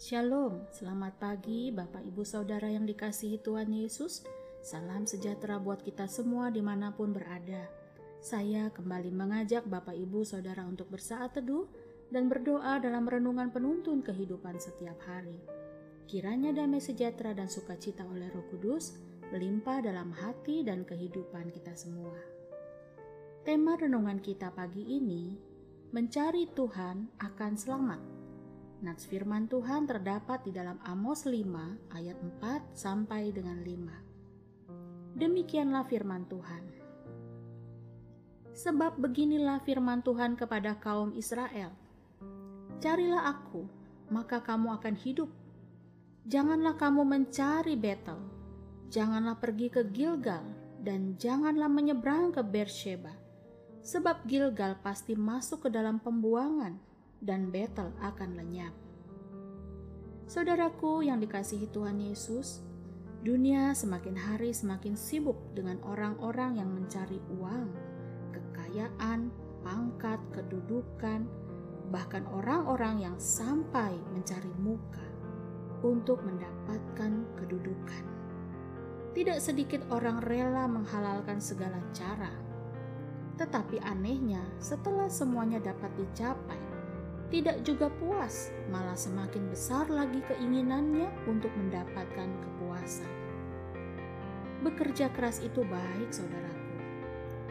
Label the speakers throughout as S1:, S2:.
S1: Shalom, selamat pagi Bapak Ibu Saudara yang dikasihi Tuhan Yesus. Salam sejahtera buat kita semua di mana pun berada. Saya kembali mengajak Bapak Ibu Saudara untuk bersaat teduh dan berdoa dalam renungan penuntun kehidupan setiap hari. Kiranya damai sejahtera dan sukacita oleh Roh Kudus melimpah dalam hati dan kehidupan kita semua. Tema renungan kita pagi ini, mencari Tuhan akan selamat. Nats firman Tuhan terdapat di dalam Amos 5 ayat 4 sampai dengan 5. Demikianlah firman Tuhan. Sebab beginilah firman Tuhan kepada kaum Israel. Carilah aku, maka kamu akan hidup. Janganlah kamu mencari Betel. Janganlah pergi ke Gilgal dan janganlah menyeberang ke Beersheba. Sebab Gilgal pasti masuk ke dalam pembuangan dan Betel akan lenyap. Saudaraku yang dikasihi Tuhan Yesus, dunia semakin hari semakin sibuk dengan orang-orang yang mencari uang, kekayaan, pangkat, kedudukan, bahkan orang-orang yang sampai mencari muka untuk mendapatkan kedudukan. Tidak sedikit orang rela menghalalkan segala cara, tetapi anehnya, setelah semuanya dapat dicapai, tidak juga puas, malah semakin besar lagi keinginannya untuk mendapatkan kepuasan. Bekerja keras itu baik, saudaraku,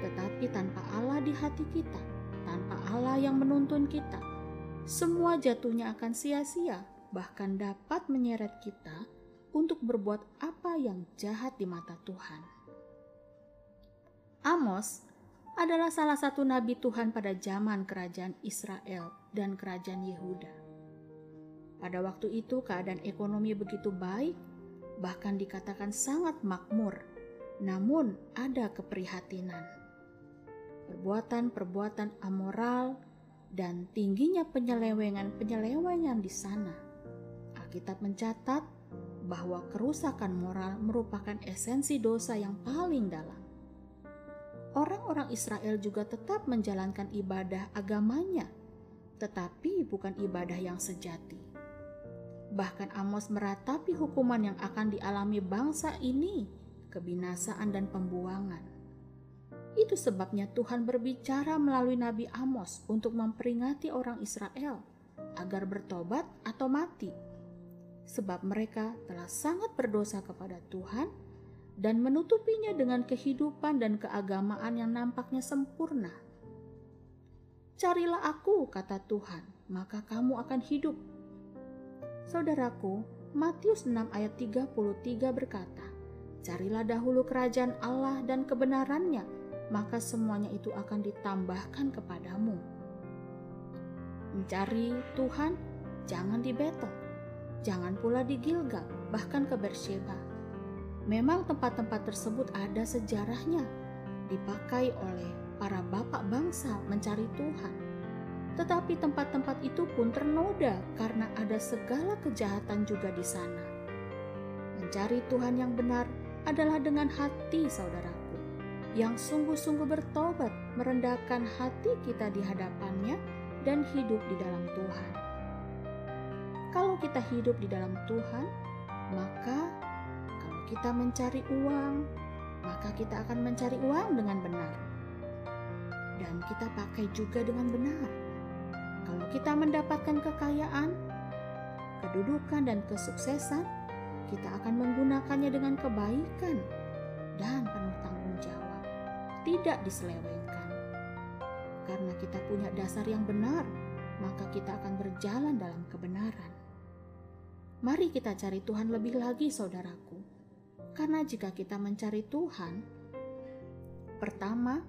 S1: tetapi tanpa Allah di hati kita, tanpa Allah yang menuntun kita, semua jatuhnya akan sia-sia, bahkan dapat menyeret kita untuk berbuat apa yang jahat di mata Tuhan. Amos adalah salah satu nabi Tuhan pada zaman kerajaan Israel dan kerajaan Yehuda. Pada waktu itu keadaan ekonomi begitu baik, bahkan dikatakan sangat makmur, namun ada keprihatinan. Perbuatan-perbuatan amoral dan tingginya penyelewengan-penyelewengan di sana. Alkitab mencatat bahwa kerusakan moral merupakan esensi dosa yang paling dalam orang-orang Israel juga tetap menjalankan ibadah agamanya, tetapi bukan ibadah yang sejati. Bahkan Amos meratapi hukuman yang akan dialami bangsa ini, kebinasaan dan pembuangan. Itu sebabnya Tuhan berbicara melalui Nabi Amos untuk memperingati orang Israel agar bertobat atau mati, sebab mereka telah sangat berdosa kepada Tuhan dan menutupinya dengan kehidupan dan keagamaan yang nampaknya sempurna. Carilah aku, kata Tuhan, maka kamu akan hidup. Saudaraku, Matius 6 ayat 33 berkata, Carilah dahulu kerajaan Allah dan kebenarannya, maka semuanya itu akan ditambahkan kepadamu. Mencari Tuhan, jangan di Betel, jangan pula di Gilgal, bahkan ke Bersheba Memang tempat-tempat tersebut ada sejarahnya, dipakai oleh para bapak bangsa mencari Tuhan. Tetapi tempat-tempat itu pun ternoda karena ada segala kejahatan juga di sana. Mencari Tuhan yang benar adalah dengan hati saudaraku, yang sungguh-sungguh bertobat, merendahkan hati kita di hadapannya dan hidup di dalam Tuhan. Kalau kita hidup di dalam Tuhan, maka kita mencari uang, maka kita akan mencari uang dengan benar. Dan kita pakai juga dengan benar. Kalau kita mendapatkan kekayaan, kedudukan, dan kesuksesan, kita akan menggunakannya dengan kebaikan dan penuh tanggung jawab, tidak diselewengkan. Karena kita punya dasar yang benar, maka kita akan berjalan dalam kebenaran. Mari kita cari Tuhan lebih lagi, saudaraku karena jika kita mencari Tuhan, pertama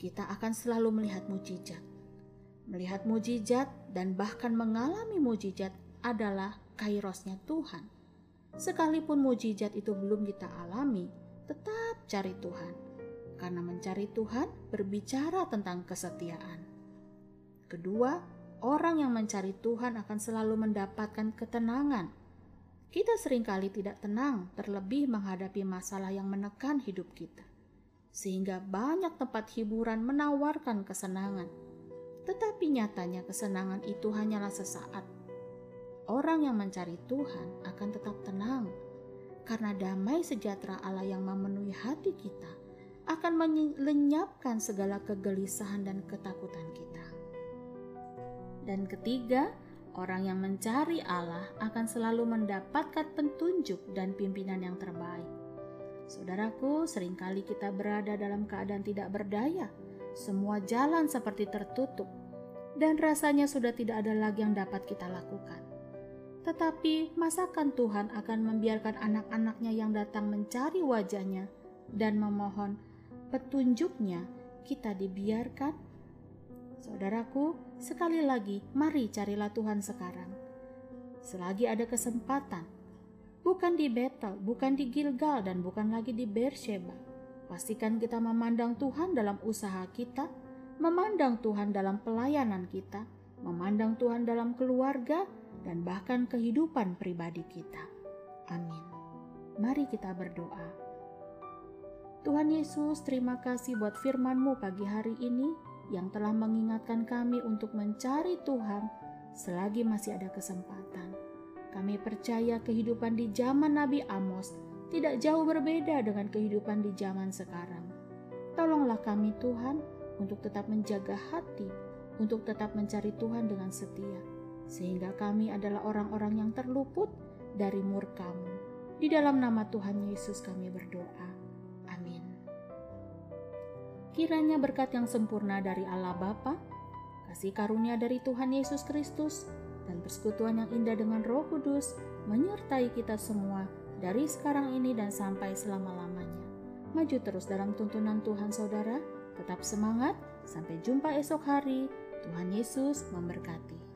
S1: kita akan selalu melihat mujizat. Melihat mujizat dan bahkan mengalami mujizat adalah kairosnya Tuhan. Sekalipun mujizat itu belum kita alami, tetap cari Tuhan. Karena mencari Tuhan berbicara tentang kesetiaan. Kedua, orang yang mencari Tuhan akan selalu mendapatkan ketenangan kita sering kali tidak tenang, terlebih menghadapi masalah yang menekan hidup kita, sehingga banyak tempat hiburan menawarkan kesenangan. Tetapi nyatanya, kesenangan itu hanyalah sesaat. orang yang mencari Tuhan akan tetap tenang, karena damai sejahtera Allah yang memenuhi hati kita akan melenyapkan segala kegelisahan dan ketakutan kita. Dan ketiga, orang yang mencari Allah akan selalu mendapatkan petunjuk dan pimpinan yang terbaik. Saudaraku, sering kali kita berada dalam keadaan tidak berdaya. Semua jalan seperti tertutup, dan rasanya sudah tidak ada lagi yang dapat kita lakukan. Tetapi, masakan Tuhan akan membiarkan anak-anaknya yang datang mencari wajahnya dan memohon petunjuknya kita dibiarkan? Saudaraku, sekali lagi, mari carilah Tuhan sekarang. Selagi ada kesempatan, bukan di Betel, bukan di Gilgal, dan bukan lagi di Beersheba. Pastikan kita memandang Tuhan dalam usaha kita, memandang Tuhan dalam pelayanan kita, memandang Tuhan dalam keluarga, dan bahkan kehidupan pribadi kita. Amin. Mari kita berdoa. Tuhan Yesus, terima kasih buat firman-Mu pagi hari ini yang telah mengingatkan kami untuk mencari Tuhan selagi masih ada kesempatan. Kami percaya kehidupan di zaman Nabi Amos tidak jauh berbeda dengan kehidupan di zaman sekarang. Tolonglah kami Tuhan untuk tetap menjaga hati, untuk tetap mencari Tuhan dengan setia, sehingga kami adalah orang-orang yang terluput dari murkamu. Di dalam nama Tuhan Yesus kami berdoa. Kiranya berkat yang sempurna dari Allah Bapa, kasih karunia dari Tuhan Yesus Kristus, dan persekutuan yang indah dengan Roh Kudus menyertai kita semua dari sekarang ini dan sampai selama-lamanya. Maju terus dalam tuntunan Tuhan saudara, tetap semangat, sampai jumpa esok hari. Tuhan Yesus memberkati.